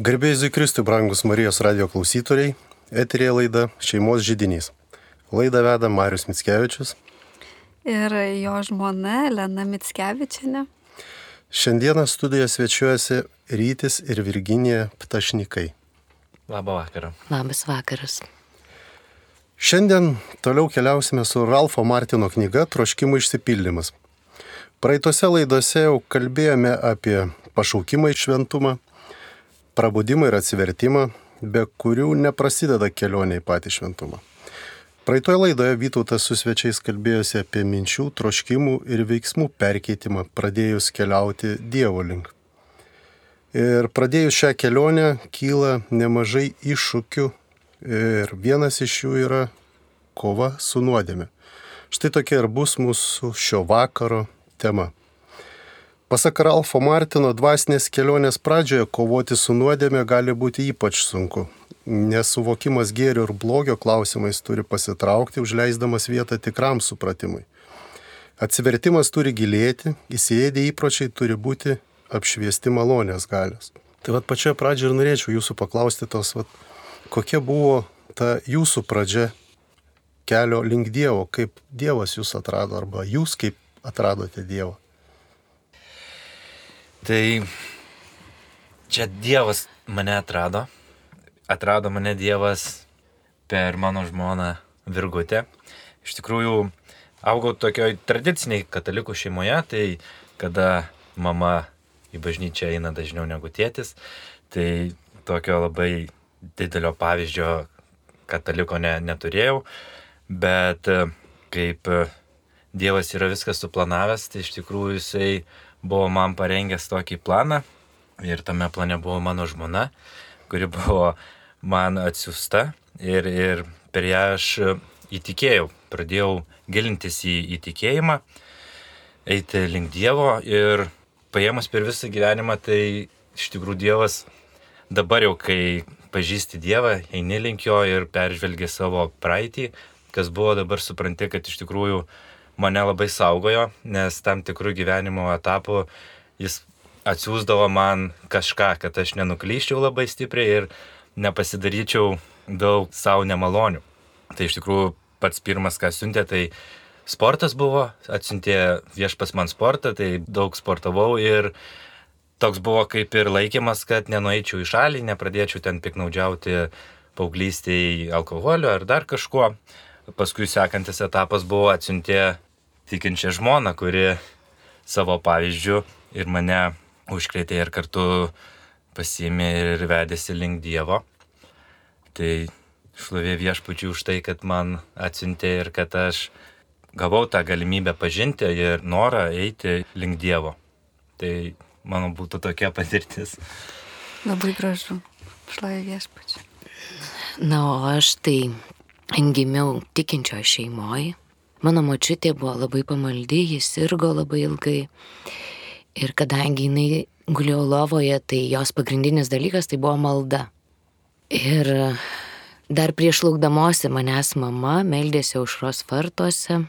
Garbėjai Zikristui, brangus Marijos radio klausytojai, eterija laida Šeimos žydinys. Laidą veda Marius Mitskevičius. Ir jo žmona Lena Mitskevičiane. Šiandieną studijoje svečiuojasi Rytis ir Virginija Ptašnikai. Labą vakarą. Labas vakaras. Šiandien toliau keliausime su Ralfo Martino knyga Troškimų išsipildymas. Praeitose laidose jau kalbėjome apie pašaukimą į šventumą prabudimą ir atsivertimą, be kurių neprasideda kelionė į patį šventumą. Praeitoje laidoje Vytautas su svečiais kalbėjosi apie minčių, troškimų ir veiksmų perkeitimą, pradėjus keliauti Dievo link. Ir pradėjus šią kelionę kyla nemažai iššūkių ir vienas iš jų yra kova su nuodėme. Štai tokia ir bus mūsų šio vakaro tema. Pasak Ralfo Martino, dvasinės kelionės pradžioje kovoti su nuodėmė gali būti ypač sunku, nes suvokimas gėrio ir blogio klausimais turi pasitraukti, užleisdamas vietą tikram supratimui. Atsivertimas turi gilėti, įsėdė įpročiai turi būti apšviesti malonės galios. Tai vad pačioje pradžioje ir norėčiau jūsų paklausti tos, vat, kokia buvo ta jūsų pradžia kelio link Dievo, kaip Dievas jūs atrado, arba jūs kaip atradote Dievą. Tai čia Dievas mane atrado. Atrado mane Dievas per mano žmoną Virgutę. Iš tikrųjų, augau tokioj tradiciniai katalikų šeimoje, tai kada mama į bažnyčią eina dažniau negu tėtis, tai tokio labai didelio pavyzdžio kataliko ne, neturėjau, bet kaip Dievas yra viską suplanavęs, tai iš tikrųjų jisai buvo man parengęs tokį planą ir tame plane buvo mano žmona, kuri buvo man atsiusta ir, ir per ją aš įtikėjau, pradėjau gilintis į įtikėjimą, eiti link Dievo ir paėmus per visą gyvenimą, tai iš tikrųjų Dievas dabar jau, kai pažįsti Dievą, eini link jo ir peržvelgi savo praeitį, kas buvo, dabar supranti, kad iš tikrųjų mane labai saugojo, nes tam tikrų gyvenimo etapų jis atsiųsdavo man kažką, kad aš nenuklyščiau labai stipriai ir nepasidaryčiau daug savo nemalonių. Tai iš tikrųjų pats pirmas, ką siuntė, tai sportas buvo, atsiuntė viešpas man sportą, tai daug sportavau ir toks buvo kaip ir laikymas, kad nenueičiau į šalį, nepradėčiau ten piknaudžiauti paauglystėje alkoholio ar dar kažkuo. Paskui sekantis etapas buvo atsiuntė tikinčią žmoną, kuri savo pavyzdžių ir mane užkrėtė ir kartu pasiėmė ir vedėsi link Dievo. Tai šlovė viešpačiui už tai, kad man atsiuntė ir kad aš gavau tą galimybę pažinti ir norą eiti link Dievo. Tai mano būtų tokia patirtis. Labai gražu. Šlovė viešpačiui. Na, o aš tai gimiau tikinčioje šeimoje. Mano močiutė buvo labai pamaldi, jis sirgo labai ilgai. Ir kadangi jinai gulėjo lovoje, tai jos pagrindinis dalykas tai buvo malda. Ir dar prieš laukdamosi manęs mama meldėsi aušros vartuose.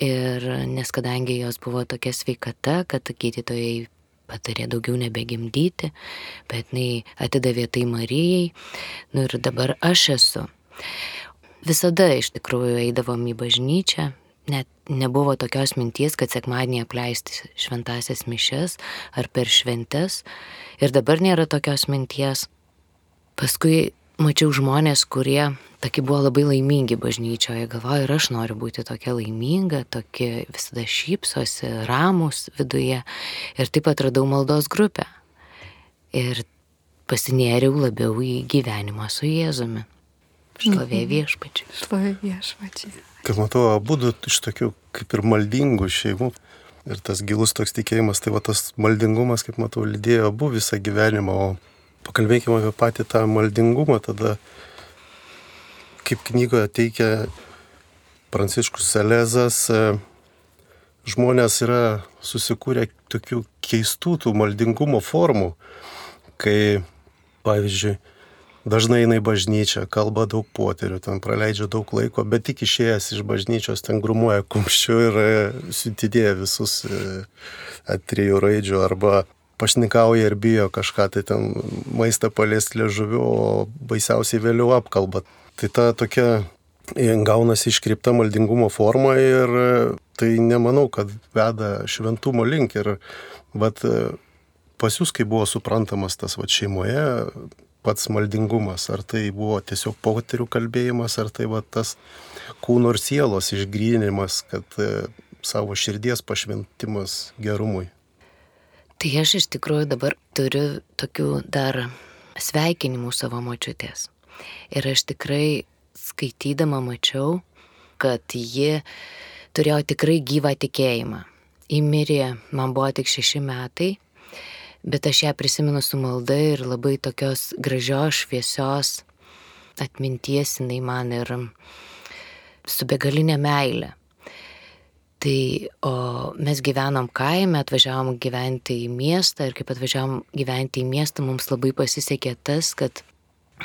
Ir nes kadangi jos buvo tokia sveikata, kad gydytojai patarė daugiau nebegimdyti, bet jinai atidavė tai Marijai. Nu ir dabar aš esu. Visada iš tikrųjų eidavom į bažnyčią, net nebuvo tokios minties, kad sekmadienį apleisti šventasias mišes ar per šventes. Ir dabar nėra tokios minties. Paskui mačiau žmonės, kurie tokie buvo labai laimingi bažnyčioje. Galvoju, ir aš noriu būti tokia laiminga, tokie visada šypsosi, ramus viduje. Ir taip atradau maldos grupę. Ir pasinėriau labiau į gyvenimą su Jėzumi. Šlovė viešpačiai. Šlovė viešpačiai. Kad matau, abu iš tokių kaip ir maldingų šeimų. Ir tas gilus toks tikėjimas, tai va tas maldingumas, kaip matau, lydėjo abu visą gyvenimą. O pakalbėkime apie patį tą maldingumą tada, kaip knygoje teikia Pranciškus Selezas, žmonės yra susikūrę tokių keistų tų maldingumo formų, kai, pavyzdžiui, dažnai eina į bažnyčią, kalba daug poterių, ten praleidžia daug laiko, bet tik išėjęs iš bažnyčios ten grumuoja kumščiu ir siuntinėja visus ant trijų raidžių arba pašnikauja ir bijo kažką tai ten maistą paliesti liežuviu, o baisiausiai vėliau apkalba. Tai ta tokia gaunasi iškreipta maldingumo forma ir tai nemanau, kad veda šventumo link. Ir bet pas jūs, kai buvo suprantamas tas va šeimoje, pats maldingumas, ar tai buvo tiesiog poterių kalbėjimas, ar tai va tas kūno ir sielos išgrįnimas, kad savo širdies pašventimas gerumui. Tai aš iš tikrųjų dabar turiu tokių dar sveikinimų savo močiutės. Ir aš tikrai skaitydama mačiau, kad ji turėjo tikrai gyvą tikėjimą. Įmirė, man buvo tik šeši metai, bet aš ją prisimenu su malda ir labai tokios gražios, šviesios atminties jinai man ir su begalinė meilė. Tai o mes gyvenom kaime, atvažiavom gyventi į miestą ir kaip atvažiavom gyventi į miestą, mums labai pasisekė tas, kad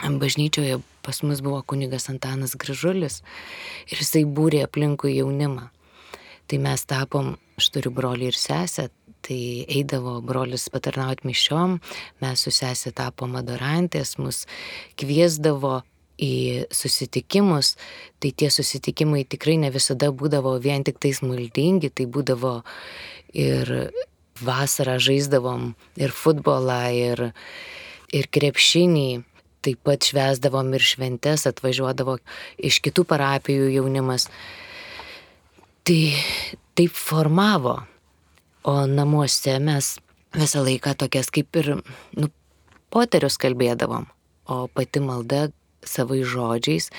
bažnyčioje pas mus buvo kunigas Antanas Gražulis ir jisai būrė aplinkui jaunimą. Tai mes tapom, aš turiu brolį ir sesę, tai eidavo brolis patarnauti mišiom, mes su sesė tapom adorantės, mus kviesdavo į susitikimus, tai tie susitikimai tikrai ne visada būdavo vien tik tais maldingi, tai būdavo ir vasarą žaisdavom ir futbolą, ir, ir krepšinį, taip pat švesdavom ir šventes, atvažiuodavo iš kitų parapijų jaunimas. Tai taip formavo, o namuose mes visą laiką tokias kaip ir, nu, poterius kalbėdavom, o pati malda savai žodžiais,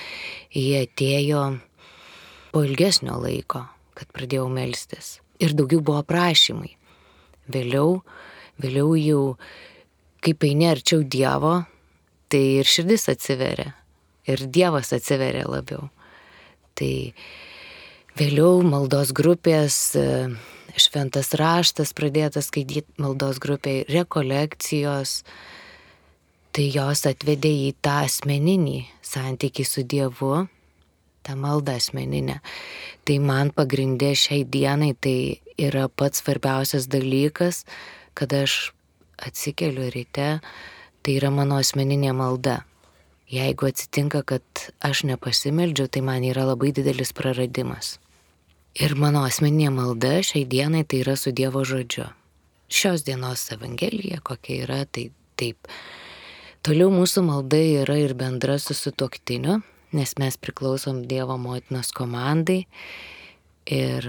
jie atėjo po ilgesnio laiko, kad pradėjau melstis. Ir daugiau buvo prašymai. Vėliau, vėliau jau, kaip eini arčiau Dievo, tai ir širdis atsiveria. Ir Dievas atsiveria labiau. Tai vėliau maldos grupės, šventas raštas pradėtas skaityti maldos grupiai, rekolekcijos, tai jos atvedė į tą asmeninį santykį su Dievu, tą maldą asmeninę. Tai man pagrindė šiai dienai tai yra pats svarbiausias dalykas, kad aš atsikeliu ryte, tai yra mano asmeninė malda. Jeigu atsitinka, kad aš nepasimeldžiu, tai man yra labai didelis praradimas. Ir mano asmeninė malda šiai dienai tai yra su Dievo žodžiu. Šios dienos Evangelija, kokia yra, tai taip Toliau mūsų malda yra ir bendra su sutoktiniu, nes mes priklausom Dievo motinos komandai ir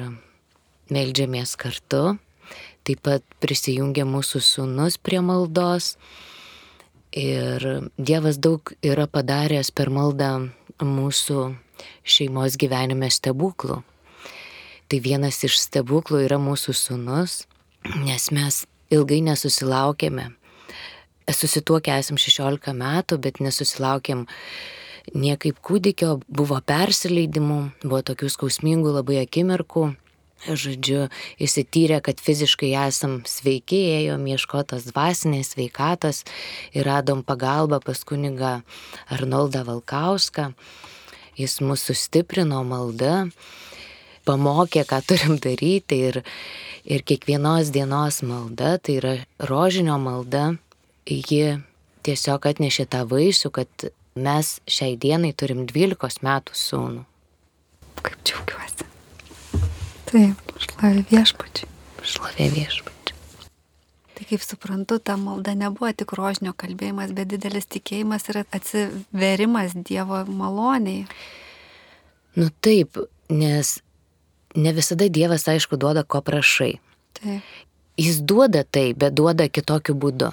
meldžiamės kartu. Taip pat prisijungia mūsų sūnus prie maldos. Ir Dievas daug yra padaręs per maldą mūsų šeimos gyvenime stebuklų. Tai vienas iš stebuklų yra mūsų sūnus, nes mes ilgai nesusilaukėme susituokę esam 16 metų, bet nesusilaukėm niekaip kūdikio, buvo persileidimų, buvo tokių skausmingų labai akimirkų. Žodžiu, įsityrė, kad fiziškai esam sveiki, ėjom ieškotas dvasinės sveikatos ir radom pagalbą pas kunigą Arnoldą Valkauską. Jis mūsų sustiprino malda, pamokė, ką turim daryti ir, ir kiekvienos dienos malda, tai yra rožinio malda, ji tiesiog atnešė tą vaisių, kad mes šiai dienai turim 12 metų sūnų. Kaip džiaugiuosi. Taip, šlavė viešpačiai. Šlavė viešpačiai. Tai kaip suprantu, ta malda nebuvo tik rožinio kalbėjimas, bet didelis tikėjimas ir atsiverimas Dievo maloniai. Nu taip, nes ne visada Dievas, aišku, duoda, ko prašai. Taip. Jis duoda tai, bet duoda kitokiu būdu.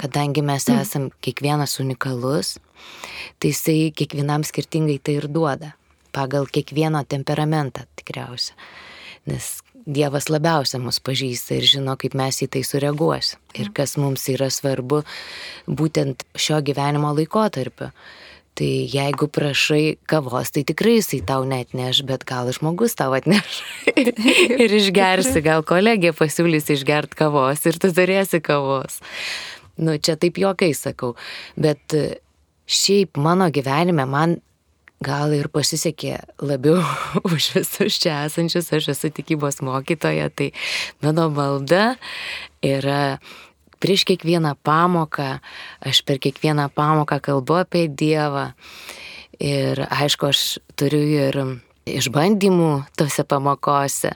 Kadangi mes esam kiekvienas unikalus, tai jisai kiekvienam skirtingai tai ir duoda. Pagal kiekvieno temperamentą tikriausia. Nes Dievas labiausia mus pažįsta ir žino, kaip mes į tai sureaguosim. Ir kas mums yra svarbu būtent šio gyvenimo laikotarpiu. Tai jeigu prašai kavos, tai tikrai jisai tau net neš, bet gal žmogus tau atneš. ir išgersi, gal kolegė pasiūlys išgert kavos ir tu turėsi kavos. Nu, čia taip jokai sakau. Bet e, šiaip mano gyvenime man gal ir pasisekė labiau už visus čia esančius, aš esu tikybos mokytoja, tai mano malda yra prieš kiekvieną pamoką, aš per kiekvieną pamoką kalbu apie Dievą. Ir aišku, aš turiu ir išbandymų tose pamokose,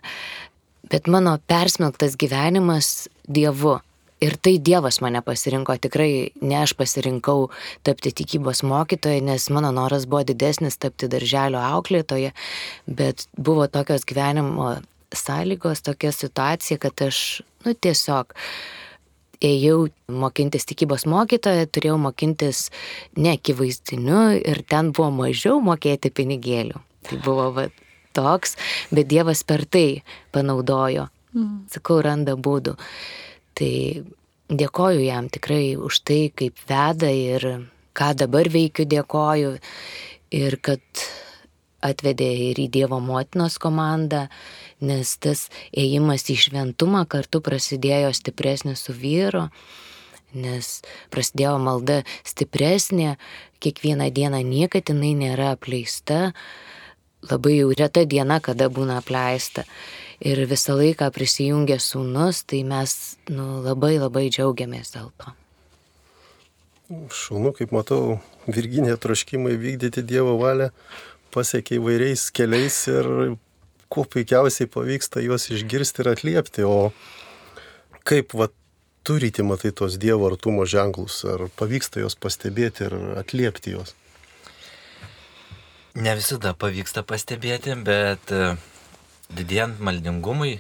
bet mano persmelktas gyvenimas Dievu. Ir tai Dievas mane pasirinko, tikrai ne aš pasirinkau tapti tikybos mokytoja, nes mano noras buvo didesnis tapti darželio auklėtoje, bet buvo tokios gyvenimo sąlygos, tokia situacija, kad aš, nu tiesiog, ėjau mokintis tikybos mokytoje, turėjau mokintis neakivaizdiniu ir ten buvo mažiau mokėti pinigėlių. Tai buvo va, toks, bet Dievas per tai panaudojo. Mm. Sakau, randa būdų. Tai dėkoju jam tikrai už tai, kaip veda ir ką dabar veikiu, dėkoju. Ir kad atvedė ir į Dievo motinos komandą, nes tas ėjimas į šventumą kartu prasidėjo stipresnis su vyru, nes prasidėjo malda stipresnė, kiekvieną dieną niekad jinai nėra apleista, labai jau reta diena, kada būna apleista ir visą laiką prisijungia sūnus, tai mes nu, labai labai džiaugiamės dėl to. Šaunu, kaip matau, Virginė troškimai vykdyti Dievo valią pasiekia įvairiais keliais ir kuo puikiausiai pavyksta juos išgirsti ir atliepti. O kaip va, turite, matai, tos Dievo artumo ženklus, ar pavyksta juos pastebėti ir atliepti juos? Ne visada pavyksta pastebėti, bet didėjant maldingumui,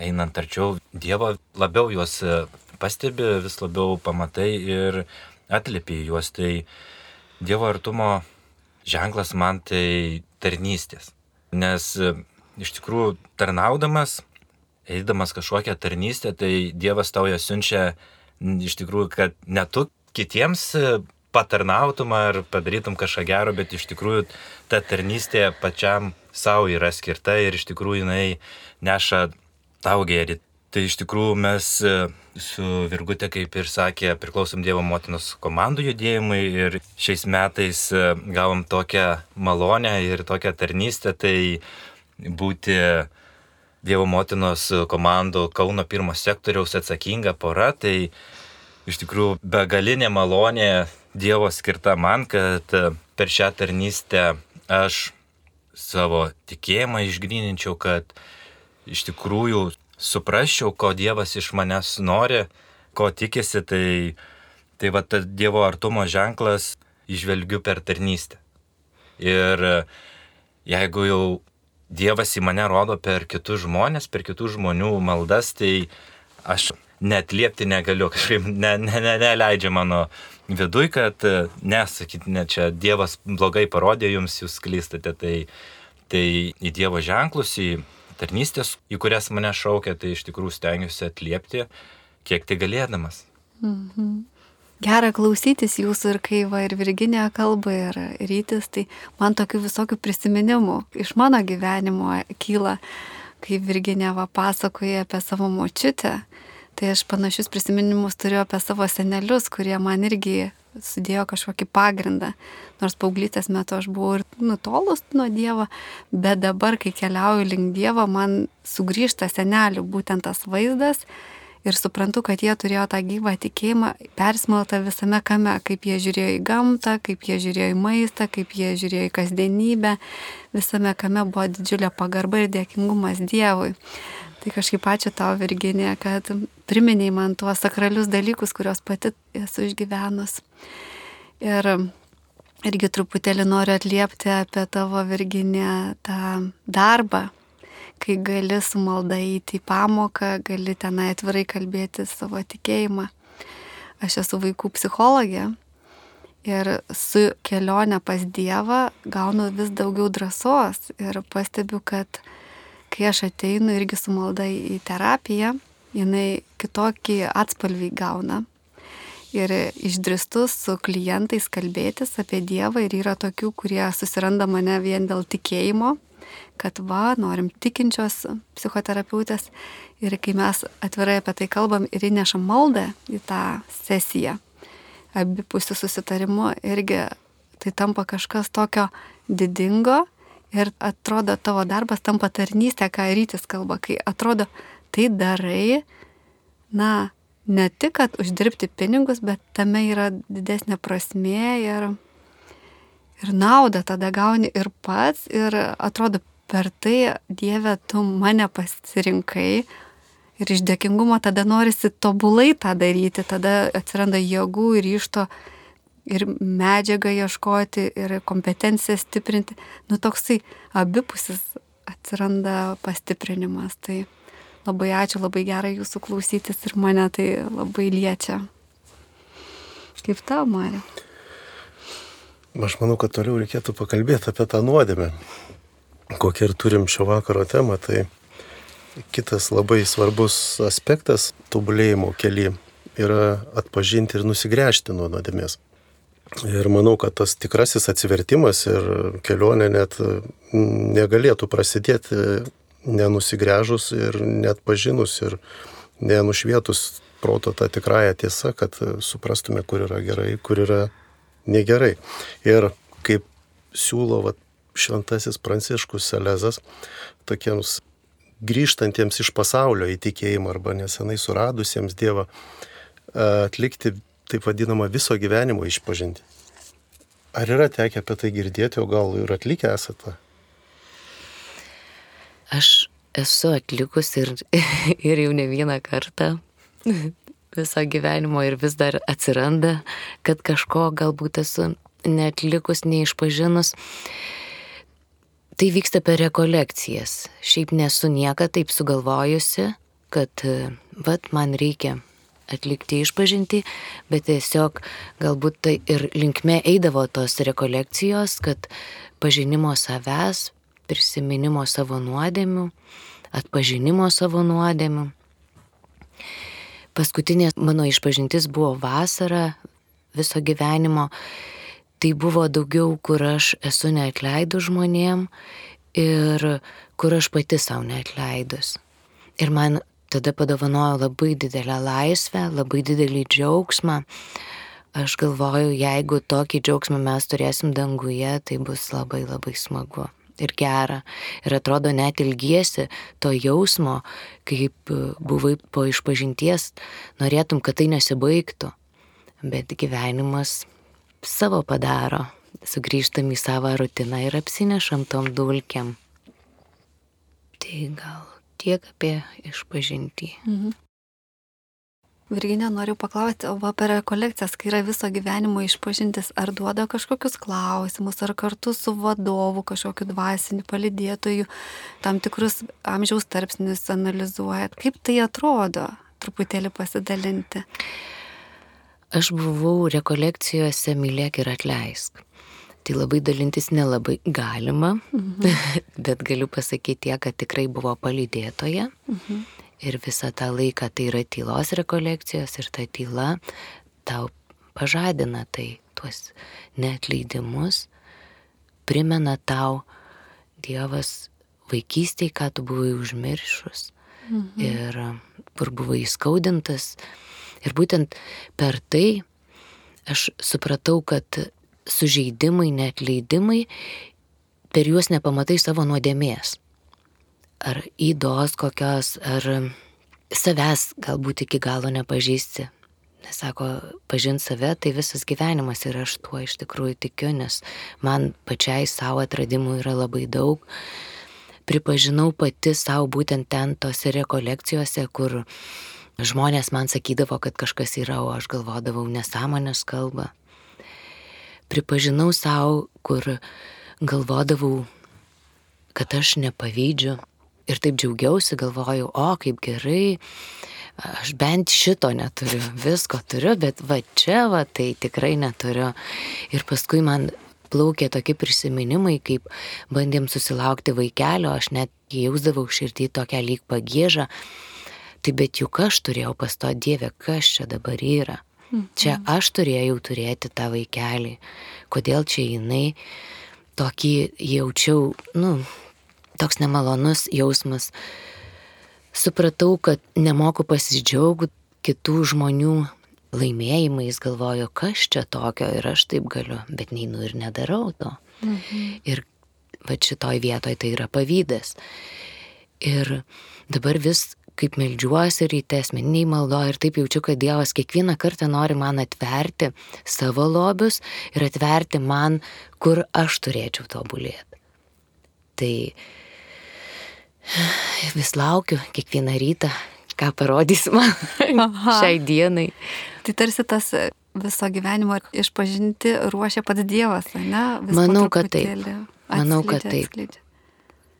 einant arčiau Dievo, labiau juos e, pastebi, vis labiau pamatai ir atliepi juos. Tai Dievo artumo ženklas man tai tarnystės. Nes e, iš tikrųjų tarnaudamas, eidamas kažkokią tarnystę, tai Dievas tau ją siunčia iš tikrųjų, kad ne tu kitiems e, patarnautum ar padarytum kažką gero, bet iš tikrųjų ta tarnystė pačiam savo yra skirta ir iš tikrųjų jinai neša tau gėrį. Tai iš tikrųjų mes e, su Virgute, kaip ir sakė, priklausom Dievo motinos komandų judėjimui ir šiais metais e, gavom tokią malonę ir tokią tarnystę, tai būti Dievo motinos komandų Kauno pirmo sektoriaus atsakinga pora, tai iš tikrųjų begalinė malonė Dievo skirta man, kad per šią tarnystę aš savo tikėjimą išgrininčiau, kad iš tikrųjų suprasčiau, ko Dievas iš manęs nori, ko tikisi, tai, tai va tas Dievo artumo ženklas išvelgiu per tarnystę. Ir jeigu jau Dievas į mane rodo per kitus žmonės, per kitų žmonių maldas, tai aš net liepti negaliu, kažkaip ne, ne, ne, neleidžia mano viduj, kad nesakyti, ne čia Dievas blogai parodė jums, jūs klystate, tai, tai į Dievo ženklus, į tarnystės, į kurias mane šaukia, tai iš tikrųjų stengiuosi atliepti, kiek tai galėdamas. Mhm. Gera klausytis jūsų ir kai va ir Virginija kalba ir rytis, tai man tokių visokių prisiminimų iš mano gyvenimo kyla, kai Virginija va pasakoja apie savo močiutę. Tai aš panašius prisiminimus turiu apie savo senelius, kurie man irgi sudėjo kažkokį pagrindą. Nors paauglystės metu aš buvau ir nutolus nuo Dievo, bet dabar, kai keliauju link Dievo, man sugrįžta senelių būtent tas vaizdas ir suprantu, kad jie turėjo tą gyvą tikėjimą persmeltą visame kame, kaip jie žiūrėjo į gamtą, kaip jie žiūrėjo į maistą, kaip jie žiūrėjo į kasdienybę. Visame kame buvo didžiulė pagarba ir dėkingumas Dievui. Tai kažkaip ačiū tau, Virginija, kad priminėjai man tuos sakralius dalykus, kuriuos pati esu išgyvenus. Ir irgi truputėlį noriu atliepti apie tavo, Virginija, tą darbą, kai gali su malda įti į pamoką, gali tenai atvirai kalbėti savo tikėjimą. Aš esu vaikų psichologė ir su kelionė pas Dievą gaunu vis daugiau drąsos ir pastebiu, kad kai aš ateinu irgi su malda į terapiją, jinai kitokį atspalvį gauna. Ir išdristų su klientais kalbėtis apie Dievą ir yra tokių, kurie susiranda mane vien dėl tikėjimo, kad va, norim tikinčios psichoterapeutės. Ir kai mes atvirai apie tai kalbam ir įnešam maldą į tą sesiją, abipusių susitarimu, irgi tai tampa kažkas tokio didingo Ir atrodo, tavo darbas tampa tarnystė, ką rytis kalba, kai atrodo, tai darai, na, ne tik, kad uždirbti pinigus, bet tame yra didesnė prasmė ir, ir naudą tada gauni ir pats ir atrodo per tai Dieve tu mane pasirinkai ir iš dėkingumo tada norisi tobulai tą daryti, tada atsiranda jėgų ir iš to ir medžiagą ieškoti, ir kompetenciją stiprinti. Nu toksai abipusis atsiranda pastiprinimas. Tai labai ačiū, labai gerai jūsų klausytis ir mane tai labai liečia. Kaip tau, Marė? Aš manau, kad toliau reikėtų pakalbėti apie tą nuodėmę. Kokią ir turim šio vakaro temą, tai kitas labai svarbus aspektas tobulėjimo keli yra atpažinti ir nusigręžti nuo nuodėmės. Ir manau, kad tas tikrasis atsivertimas ir kelionė net negalėtų prasidėti nenusigręžus ir net pažinus ir nenušvietus proto tą tikrąją tiesą, kad suprastume, kur yra gerai, kur yra negerai. Ir kaip siūlo va, šventasis Pranciškus Selezas tokiems grįžtantiems iš pasaulio įtikėjimą arba nesenai suradusiems Dievą atlikti taip vadinamą viso gyvenimo išpažinti. Ar yra tekę apie tai girdėti, o gal ir atlikę esate? Aš esu atlikus ir, ir jau ne vieną kartą viso gyvenimo ir vis dar atsiranda, kad kažko galbūt esu netlikus, neišpažinus. Tai vyksta per rekolekcijas. Šiaip nesu niekada taip sugalvojusi, kad, vad, man reikia atlikti išpažinti, bet tiesiog galbūt tai ir linkme eidavo tos rekolekcijos, kad pažinimo savęs, prisiminimo savo nuodėmių, atpažinimo savo nuodėmių. Paskutinė mano išpažintis buvo vasara viso gyvenimo. Tai buvo daugiau, kur aš esu neatleidus žmonėm ir kur aš pati savo neatleidus. Ir man tada padovanojo labai didelę laisvę, labai didelį džiaugsmą. Aš galvoju, jeigu tokį džiaugsmą mes turėsim danguje, tai bus labai labai smagu ir gera. Ir atrodo net ilgiesi to jausmo, kaip buvai po išpažinties, norėtum, kad tai nesibaigtų. Bet gyvenimas savo padaro. Sugrįžtam į savo rutiną ir apsinešam tom dulkiam. Tai gal tiek apie išpažinti. Mhm. Virginė, noriu paklausti, o apie rekolekcijas, kai yra viso gyvenimo išpažintis, ar duoda kažkokius klausimus, ar kartu su vadovu, kažkokiu dvasiniu palidėtoju, tam tikrus amžiaus tarpsnius analizuoja. Kaip tai atrodo, truputėlį pasidalinti? Aš buvau rekolekcijose Mylėk ir atleisk. Tai labai dalintis nelabai galima, mhm. bet galiu pasakyti tiek, kad tikrai buvo palydėtoje. Mhm. Ir visą tą laiką tai yra tylos rekolekcijos ir ta tyla tau pažadina tai, tuos neatleidimus, primena tau Dievas vaikystėje, ką tu buvai užmiršus mhm. ir kur buvai įskaudintas. Ir būtent per tai aš supratau, kad sužeidimai, netleidimai, per juos nepamatai savo nuodėmės. Ar įdos kokios, ar savęs galbūt iki galo nepažįsti. Nes sako, pažinti save, tai visas gyvenimas ir aš tuo iš tikrųjų tikiu, nes man pačiai savo atradimų yra labai daug. Pripažinau pati savo būtent ten tose rekolekcijose, kur žmonės man sakydavo, kad kažkas yra, o aš galvodavau nesąmonės kalbą pripažinau savo, kur galvodavau, kad aš nepavydžiu. Ir taip džiaugiausi, galvojau, o kaip gerai, aš bent šito neturiu, visko turiu, bet va čia, va tai tikrai neturiu. Ir paskui man plaukė tokie prisiminimai, kaip bandėm susilaukti vaikelio, aš net jausdavau širdį tokią lyg pagėžą. Tai bet juk aš turėjau pasto Dievę, kas čia dabar yra. Čia aš turėjau turėti tą vaikelį. Kodėl čia jinai tokį jaučiau, nu, toks nemalonus jausmas. Supratau, kad nemoku pasidžiaugti kitų žmonių laimėjimais, galvoju, kas čia tokio ir aš taip galiu, bet neinu ir nedarau to. Mhm. Ir va šitoj vietoje tai yra pavydas. Ir dabar vis kaip melžiuosi ryte, asmeniniai maldo ir taip jaučiu, kad Dievas kiekvieną kartą nori man atverti savo lobius ir atverti man, kur aš turėčiau tobulėti. Tai vis laukiu kiekvieną rytą, ką parodys man Aha. šiai dienai. Tai tarsi tas viso gyvenimo išpažinti ruošia pats Dievas, ne? Vis Manau, kad taip. truputėlį Manau, kad atskleidžia, taip. atskleidžia.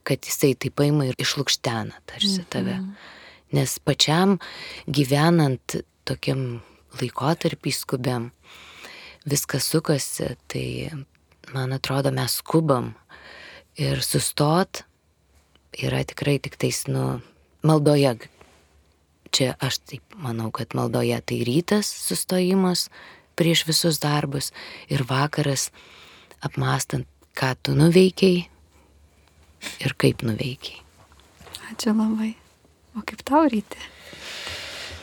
kad jisai taip paima ir išlūkštena tarsi tave. Nes pačiam gyvenant tokiam laikotarpį skubiam, viskas sukasi, tai man atrodo mes skubam ir sustot yra tikrai tik tais, nu, maldoje. Čia aš taip manau, kad maldoje tai rytas sustojimas prieš visus darbus ir vakaras apmastant, ką tu nuveikiai ir kaip nuveikiai. Ačiū labai. O kaip tau ryti?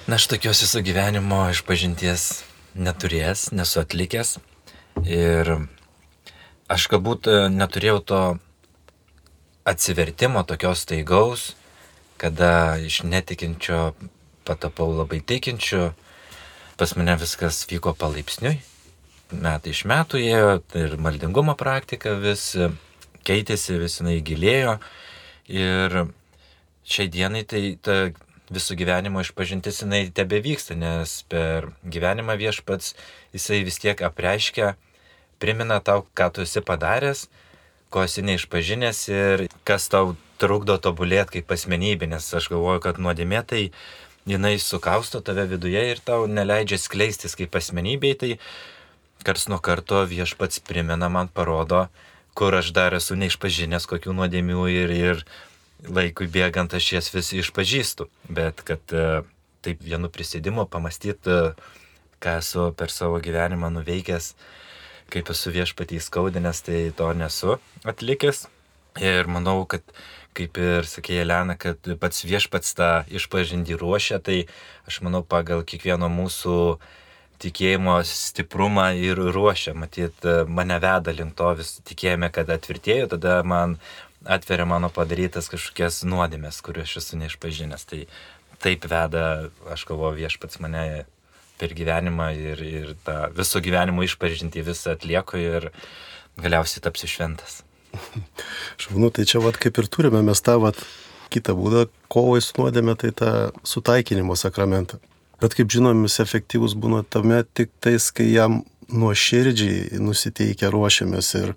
Na, aš tokios viso gyvenimo išpažinties neturės, nesu atlikęs. Ir aš galbūt e, neturėjau to atsivertimo tokios taigaus, kada iš netikinčio patapau labai tikinčiu. Pas mane viskas vyko palaipsniui. Metai iš metų ėjo ir maldingumo praktika vis keitėsi, vis jinai gilėjo. Ir šiai dienai tai ta visų gyvenimo išpažintis jinai tebe vyksta, nes per gyvenimą viešpats jisai vis tiek apreiškia, primena tau, ką tu esi padaręs, ko esi neišpažinęs ir kas tau trukdo tobulėti kaip asmenybė, nes aš galvoju, kad nuodėmė tai jinai sukausto tave viduje ir tau neleidžia skleistis kaip asmenybei, tai kars nuo karto viešpats primena man, parodo, kur aš dar esu neišpažinęs, kokių nuodėmių ir, ir laikui bėgant aš jas vis išpažįstu. Bet kad e, taip vienu prisėdimu pamastyti, e, ką esu per savo gyvenimą nuveikęs, kaip esu viešpatį skaudinęs, tai to nesu atlikęs. Ir manau, kad kaip ir sakė Elena, kad pats viešpats tą išpažinti ruošia, tai aš manau pagal kiekvieno mūsų tikėjimo stiprumą ir ruošia. Matyt, mane veda link to vis tikėjime, kad atvirtėjau, tada man atveria mano padarytas kažkokias nuodėmės, kuriuos aš esu neišpažinęs. Tai taip veda, aš galvoju, viešpats mane per gyvenimą ir, ir tą viso gyvenimo išpažinti visą atlieku ir galiausiai tapsiu šventas. Šaunu, tai čia vad kaip ir turime mes tą vad kitą būdą kovai su nuodėme, tai tą sutaikinimo sakramentą. Bet kaip žinom, jis efektyvus būna tame tik tais, kai jam nuoširdžiai nusiteikę ruošiamės ir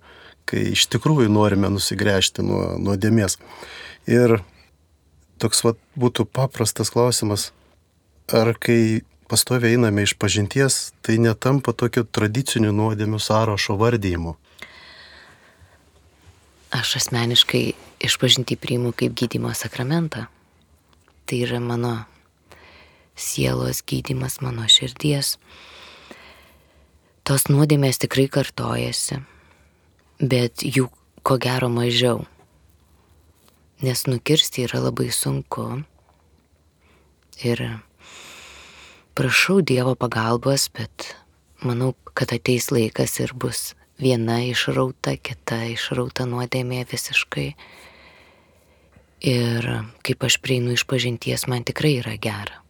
kai iš tikrųjų norime nusigręžti nuo nuodėmės. Ir toks vat, būtų paprastas klausimas, ar kai pastoviai einame iš pažinties, tai netampa tokiu tradiciniu nuodėmių sąrašo vardymu. Aš asmeniškai išpažinti priimu kaip gydymo sakramentą. Tai yra mano sielos gydimas, mano širdies. Tos nuodėmės tikrai kartojasi, bet jų ko gero mažiau. Nes nukirsti yra labai sunku. Ir prašau Dievo pagalbos, bet manau, kad ateis laikas ir bus viena išrauta, kita išrauta nuodėmė visiškai. Ir kaip aš prieinu iš pažinties, man tikrai yra gera.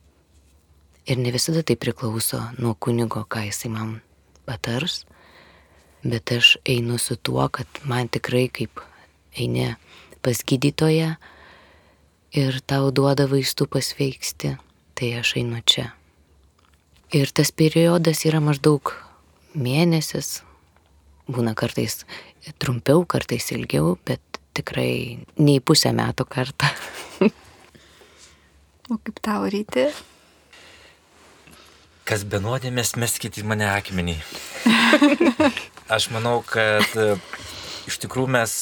Ir ne visada tai priklauso nuo kunigo, ką jisai man patars, bet aš einu su tuo, kad man tikrai kaip eini pas gydytoją ir tau duoda vaistų pasveiksti, tai aš einu čia. Ir tas periodas yra maždaug mėnesis, būna kartais trumpiau, kartais ilgiau, bet tikrai nei pusę metų kartą. O kaip tau ryti? Kas be nuodėmės, meskite į mane akmenį. Aš manau, kad e, iš tikrųjų mes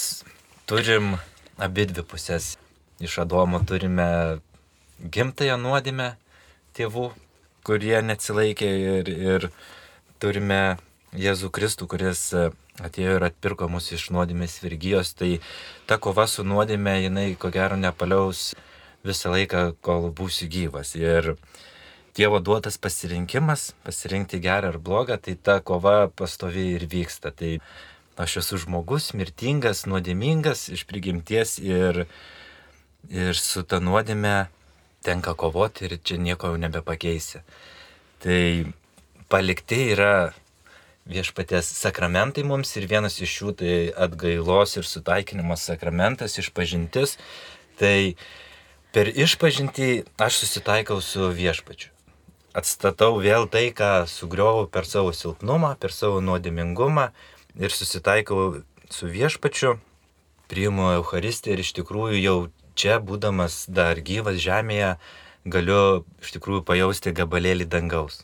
turim abi dvi pusės. Iš Adomo turime gimtąją nuodėmę tėvų, kurie neatsilaikė ir, ir turime Jėzų Kristų, kuris e, atėjo ir atpirko mus iš nuodėmės virgijos. Tai ta kova su nuodėmė, jinai ko gero nepaliaus visą laiką, kol būsiu gyvas. Ir Dievo duotas pasirinkimas, pasirinkti gerą ar blogą, tai ta kova pastoviai ir vyksta. Tai aš esu žmogus, mirtingas, nuodėmingas iš prigimties ir, ir su ta nuodėme tenka kovoti ir čia nieko jau nebepakeisi. Tai palikti yra viešpaties sakramentai mums ir vienas iš jų tai atgailos ir sutaikinimo sakramentas, išpažintis. Tai per išpažinti aš susitaikau su viešpačiu. Atstatau vėl tai, ką sugriovau per savo silpnumą, per savo nuodėmingumą ir susitaikau su viešpačiu, priimu Euharistiją ir iš tikrųjų jau čia, būdamas dar gyvas žemėje, galiu iš tikrųjų pajausti gabalėlį dangaus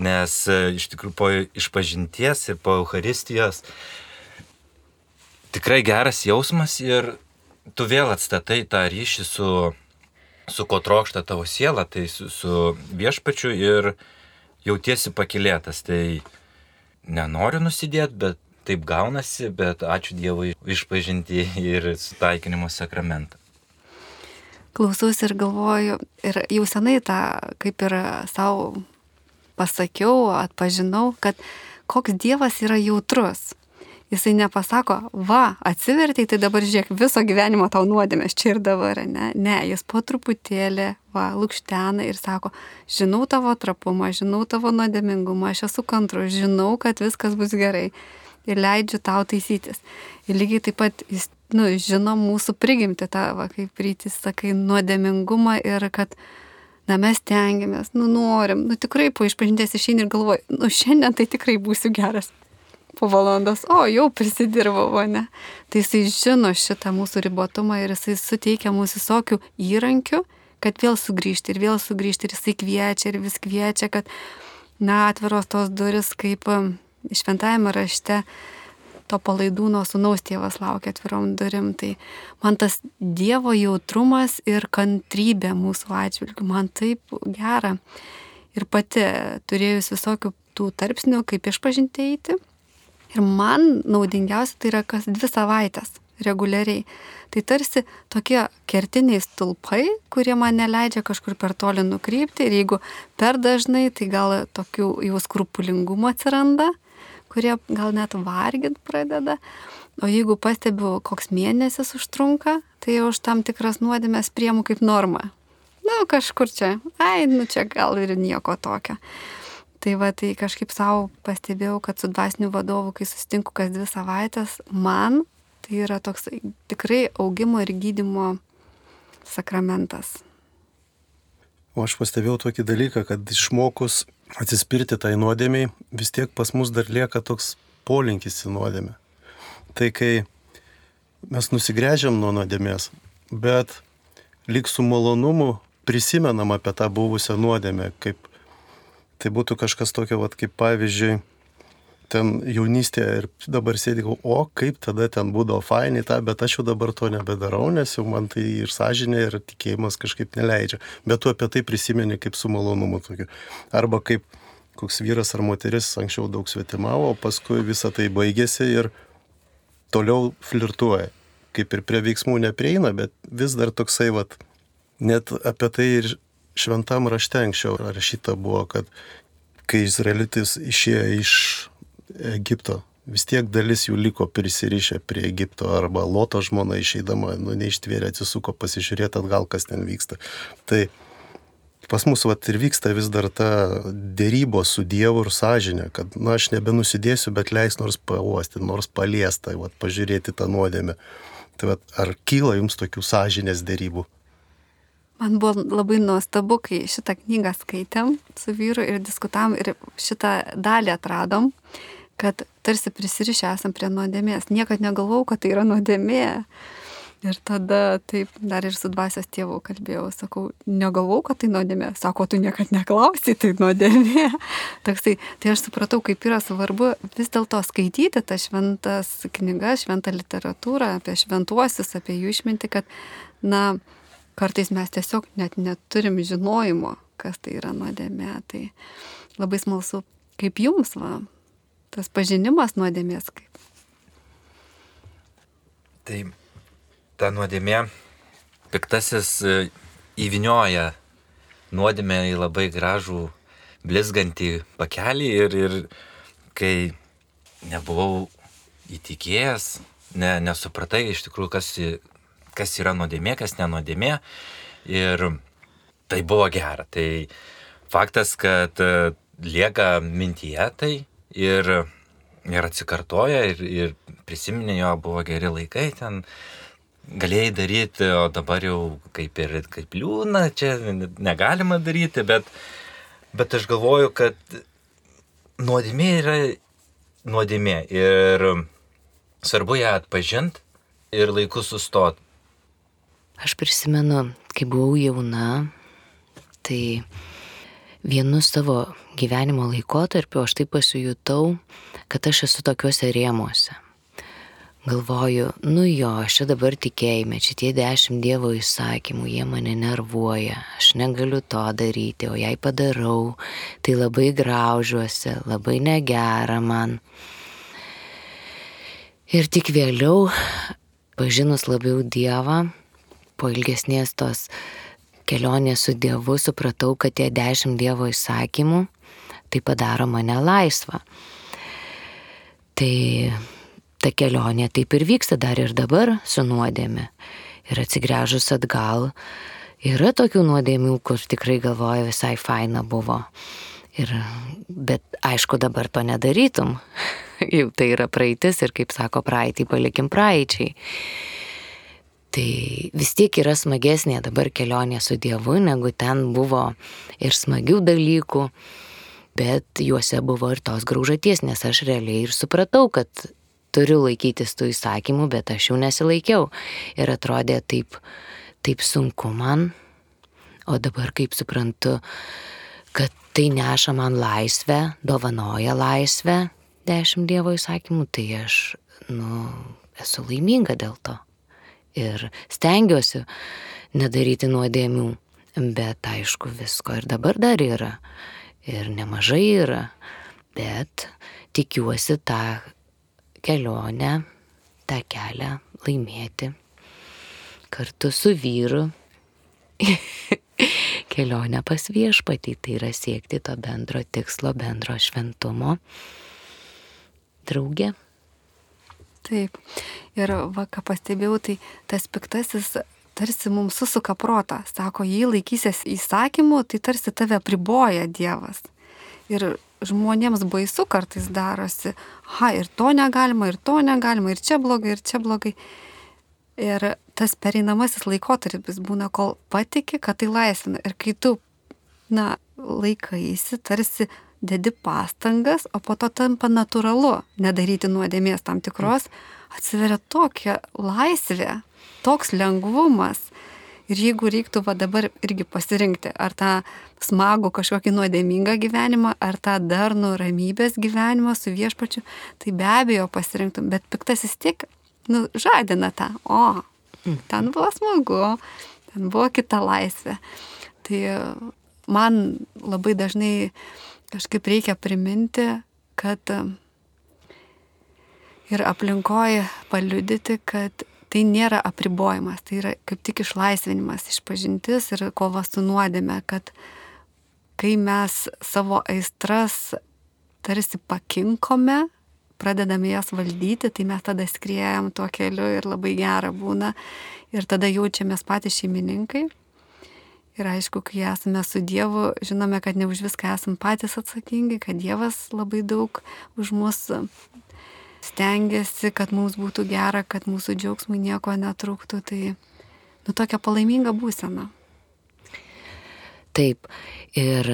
nes e, iš tikrųjų po išpažinties ir po Euharistijos tikrai geras jausmas ir tu vėl atstatai tą ryšį su, su ko trokšta tavo siela, tai su, su viešpačiu ir jautiesi pakilėtas. Tai nenoriu nusidėti, bet taip gaunasi, bet ačiū Dievui išpažinti ir sutaikinimo sakramentą. Klausiausi ir galvoju, ir jau senai tą kaip ir savo pasakiau, atpažinau, kad koks Dievas yra jautrus. Jisai nepasako, va, atsivertai, tai dabar žiūrėk, viso gyvenimo tau nuodėmės čia ir dabar, ne? Ne, jis po truputėlį, va, lūkštena ir sako, žinau tavo trapumą, žinau tavo nuodėmingumą, aš esu kantrus, žinau, kad viskas bus gerai ir leidžiu tau taisytis. Ir lygiai taip pat jis, nu, žino mūsų prigimti tą, va, kaip rytis sakai, nuodėmingumą ir kad, na mes tengiamės, nu norim, nu tikrai po išpažinties išeini ir galvoji, nu šiandien tai tikrai būsiu geras. Po valandos, o jau prisidirbau, ne. Tai jisai žino šitą mūsų ribotumą ir jisai suteikia mums visokių įrankių, kad vėl sugrįžti ir vėl sugrįžti ir jisai kviečia ir vis kviečia, kad, na, atviros tos duris, kaip šventajame rašte to palaidūno sunaus tėvas laukia atvirom durim. Tai man tas Dievo jautrumas ir kantrybė mūsų atžvilgių, man taip gera. Ir pati turėjus visokių tų tarpsnių, kaip išpažinti eiti. Ir man naudingiausia tai yra kas dvi savaitės reguliariai. Tai tarsi tokie kertiniai stulpai, kurie man neleidžia kažkur per toli nukrypti ir jeigu per dažnai, tai gal tokių jau skrupulingumo atsiranda kurie gal net vargint pradeda. O jeigu pastebiu, koks mėnesis užtrunka, tai jau už tam tikras nuodėmės priemu kaip normą. Na, nu, kažkur čia, ai, nu čia gal ir nieko tokio. Tai va, tai kažkaip savo pastebėjau, kad su dvasiniu vadovu, kai susitinku kas dvi savaitės, man tai yra toks tikrai augimo ir gydimo sakramentas. O aš pastebėjau tokį dalyką, kad išmokus atsispirti tai nuodėmiai, vis tiek pas mus dar lieka toks polinkis į nuodėmę. Tai kai mes nusigrėžiam nuo nuodėmės, bet lyg su malonumu prisimenam apie tą buvusią nuodėmę, kaip tai būtų kažkas tokio, vat, kaip pavyzdžiui, ten jaunystėje ir dabar sėdėjau, o kaip tada ten būdavo fainai tą, bet aš jau dabar to nebedarau, nes jau man tai ir sąžinė, ir tikėjimas kažkaip neleidžia. Bet tu apie tai prisimeni kaip su malonumu tokiu. Arba kaip koks vyras ar moteris anksčiau daug svetimavo, o paskui visa tai baigėsi ir toliau flirtuoja. Kaip ir prie veiksmų neprieina, bet vis dar toksai, vat, net apie tai ir šventam rašte anksčiau rašyta buvo, kad kai izraelitis išėjo iš Egipto. Vis tiek dalis jų liko prisirišę prie Egipto arba Loto žmona išeidama, nu neištvėrė, atsisuko pasižiūrėti atgal, kas ten vyksta. Tai pas mus vat, ir vyksta vis dar ta dėrybo su Dievu ir sąžinė, kad, na, aš nebenusidėsiu, bet leis nors pauosti, nors paliestą, vat, pažiūrėti tą nuodėmę. Tai vat, ar kyla jums tokių sąžinės dėrybų? Man buvo labai nuostabu, kai šitą knygą skaitėm su vyru ir diskutavom ir šitą dalį atradom kad tarsi prisirišę esam prie nuodėmės. Niekad negalvau, kad tai yra nuodėmė. Ir tada taip dar ir su dvasios tėvu kalbėjau, sakau, negalvau, kad tai nuodėmė. Sako, tu niekad neklausai, tai nuodėmė. Toksai, tai aš supratau, kaip yra svarbu vis dėlto skaityti tas šventas knygas, šventą literatūrą apie šventuosius, apie jų išminti, kad, na, kartais mes tiesiog net neturim žinojimo, kas tai yra nuodėmė. Tai labai smalsu, kaip jums, va, tas pažinimas nuodėmės kaip. Tai ta nuodėmė, piktasis e, įvinioja nuodėmę į labai gražų, blizgantį pakelį ir, ir kai nebuvau įtikėjęs, ne, nesupratai iš tikrųjų, kas, kas yra nuodėmė, kas nenuodėmė. Ir tai buvo gera. Tai faktas, kad e, lieka mintyje tai ir, ir atsikartoja ir, ir prisiminė jo buvo geri laikai ten. Galėjai daryti, o dabar jau kaip ir kaip liūna, čia negalima daryti, bet, bet aš galvoju, kad nuodėmė yra nuodėmė ir svarbu ją atpažinti ir laiku sustot. Aš prisimenu, kai buvau jauna, tai vienu savo gyvenimo laikotarpiu aš taip pasijutau, kad aš esu tokiuose rėmuose. Galvoju, nu jo, aš čia dabar tikėjime, čia tie dešimt Dievo įsakymų, jie mane nervuoja, aš negaliu to daryti, o jei padarau, tai labai graužiuosi, labai negera man. Ir tik vėliau, pažinus labiau Dievą, po ilgesnės tos kelionės su Dievu supratau, kad tie dešimt Dievo įsakymų tai padaro mane laisvą. Tai ta kelionė taip ir vyksta dar ir dabar su nuodėme. Ir atsigręžus atgal, yra tokių nuodėmių, kur tikrai galvoja visai faina buvo. Ir, bet aišku, dabar to nedarytum. Jau tai yra praeitis ir, kaip sako, praeitį palikim praeičiai. Tai vis tiek yra smagesnė dabar kelionė su Dievu, negu ten buvo ir smagių dalykų, bet juose buvo ir tos graužaties, nes aš realiai ir supratau, kad turiu laikytis tų įsakymų, bet aš jų nesilaikiau. Ir atrodė taip, taip sunku man, o dabar kaip suprantu, kad tai neša man laisvę, dovanoja laisvę, dešimt Dievo įsakymų, tai aš, nu, esu laiminga dėl to ir stengiuosi nedaryti nuodėmių, bet aišku, visko ir dabar dar yra. Ir nemažai yra, bet tikiuosi tą kelionę, tą kelią laimėti kartu su vyru. kelionę pas viešpatį, tai yra siekti to bendro tikslo, bendro šventumo. Draugė. Taip. Ir va, ką pastebėjau, tai tas piktasis tarsi mums susuka protą. Sako, jei laikysies įsakymų, tai tarsi tave priboja Dievas. Ir žmonėms baisu kartais darosi, ha, ir to negalima, ir to negalima, ir čia blogai, ir čia blogai. Ir tas pereinamasis laikotarpis būna, kol patiki, kad tai laisvina. Ir kai tu, na, laikaisi, tarsi dedi pastangas, o po to tampa natūralu nedaryti nuodėmės tam tikros, atsiveria tokia laisvė, toks lengvumas. Ir jeigu reiktų va dabar irgi pasirinkti, ar tą smagų kažkokį nuodėmingą gyvenimą, ar tą darnų ramybės gyvenimą su viešpačiu, tai be abejo pasirinktum, bet piktasis tik, nu, žadina tą, o, ten buvo smagu, ten buvo kita laisvė. Tai man labai dažnai kažkaip reikia priminti, kad ir aplinkoje paliudyti, kad tai nėra apribojimas, tai yra kaip tik išlaisvinimas, išpažintis ir kova su nuodėme, kad kai mes savo aistras tarsi pakinkome, pradedame jas valdyti, tai mes tada skriejam tuo keliu ir labai gera būna. Ir tada jaučiamės patys šeimininkai. Ir aišku, kai esame su Dievu, žinome, kad ne už viską esame patys atsakingi, kad Dievas labai daug už mus stengiasi, kad mums būtų gera, kad mūsų džiaugsmui nieko netrūktų. Tai, nu, tokia palaiminga būsena. Taip. Ir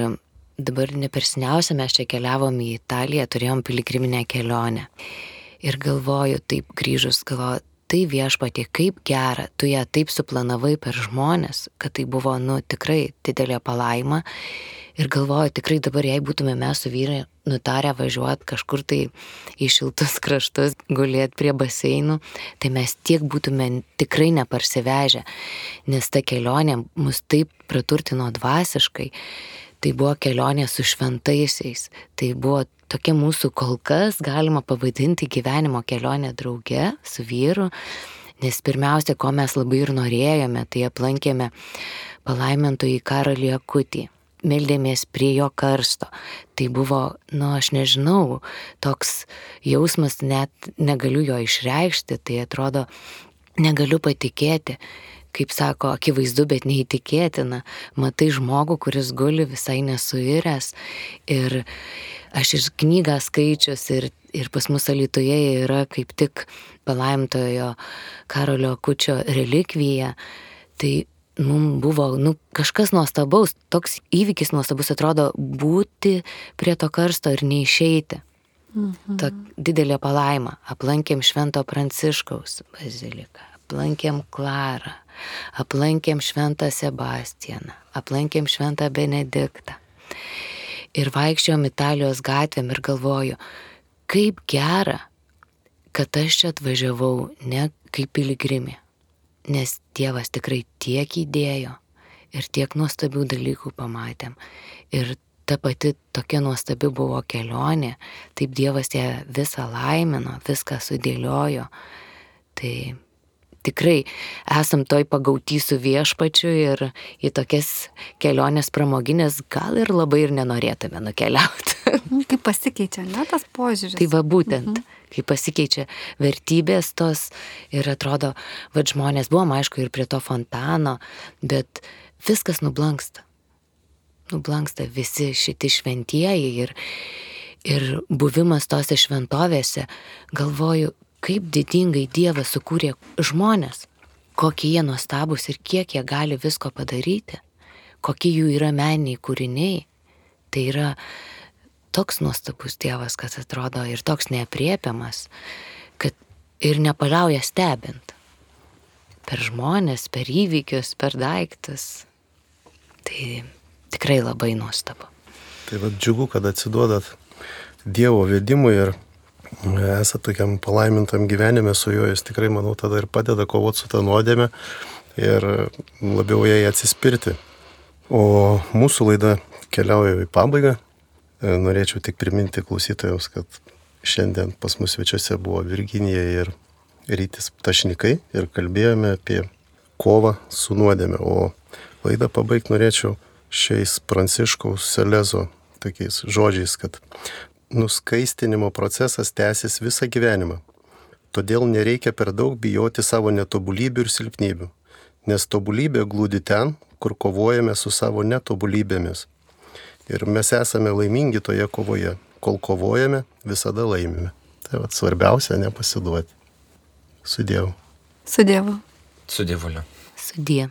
dabar ne per seniausia mes čia keliavom į Italiją, turėjom piligriminę kelionę. Ir galvoju, taip grįžus, galvoju, tai viešpatė, kaip gera, tu ją taip suplanavai per žmonės, kad tai buvo, nu, tikrai didelė palaima. Ir galvoju, tikrai dabar, jei būtume mes su vyrai nutarę važiuoti kažkur tai į šiltus kraštus, gulėti prie baseinų, tai mes tiek būtume tikrai neparsivežę, nes ta kelionė mus taip praturtino dvasiškai. Tai buvo kelionė su šventaisiais, tai buvo tokia mūsų kol kas galima pavadinti gyvenimo kelionė drauge su vyru, nes pirmiausia, ko mes labai ir norėjome, tai aplankėme palaimintojį karalį Akutį. Meldėmės prie jo karsto. Tai buvo, nu, aš nežinau, toks jausmas, net negaliu jo išreikšti, tai atrodo, negaliu patikėti, kaip sako, akivaizdu, bet neįtikėtina. Matai žmogų, kuris guli visai nesuiręs. Ir aš ir knygą skaičius ir, ir pas mus Alitoje yra kaip tik palaimtojo Karolio Kučio relikvija. Tai mums buvo nu, kažkas nuostabaus, toks įvykis nuostabus atrodo būti prie to karsto ir neišeiti. Mhm. Ta didelė palaima. Aplankėm Švento Pranciškaus baziliką, aplankėm Klarą, aplankėm Šventą Sebastianą, aplankėm Šventą Benediktą. Ir vaikščiojom Italijos gatvėm ir galvoju, kaip gera, kad aš čia atvažiavau ne kaip piligrimė, nes Dievas tikrai tiek įdėjo ir tiek nuostabių dalykų pamatėm. Ir ta pati tokia nuostabi buvo kelionė, taip Dievas ją visą laimino, viską sudėliojo. Tai tikrai esam toj pagauti su viešpačiu ir į tokias keliones pramoginės gal ir labai ir nenorėtume nukeliauti. Kaip pasikeičia, ne tas požiūris. Tai va būtent, mhm. kai pasikeičia vertybės tos ir atrodo, va žmonės buvom aišku ir prie to fontano, bet viskas nublanksta nublanksta visi šiti šventieji ir, ir buvimas tose šventovėse, galvoju, kaip didingai Dievas sukūrė žmonės, kokie jie nuostabus ir kiek jie gali visko padaryti, kokie jų yra meniniai kūriniai. Tai yra toks nuostabus Dievas, kad atrodo ir toks neapriepiamas, kad ir nepaliauja stebint. Per žmonės, per įvykius, per daiktus. Tai tikrai labai nuostabu. Tai vad džiugu, kad atsiduodat Dievo vedimui ir esate tokiam palaimintam gyvenime su juo, jis tikrai, manau, tada ir padeda kovoti su tą nuodėmę ir labiau jai atsispirti. O mūsų laida keliauja į pabaigą. E, norėčiau tik priminti klausytojams, kad šiandien pas mus svečiuose buvo Virginija ir Rytis Tašnikai ir kalbėjome apie kovą su nuodėme. O laidą pabaigti norėčiau šiais Pranciškaus Selezo tokiais žodžiais, kad nuskaistinimo procesas tęsis visą gyvenimą. Todėl nereikia per daug bijoti savo netobulybių ir silpnybių, nes tobulybė glūdi ten, kur kovojame su savo netobulybėmis. Ir mes esame laimingi toje kovoje. Kol kovojame, visada laimime. Tai vad svarbiausia nepasiduoti. Su Dievu. Su Dievu. Su Dievuliu. Sudie.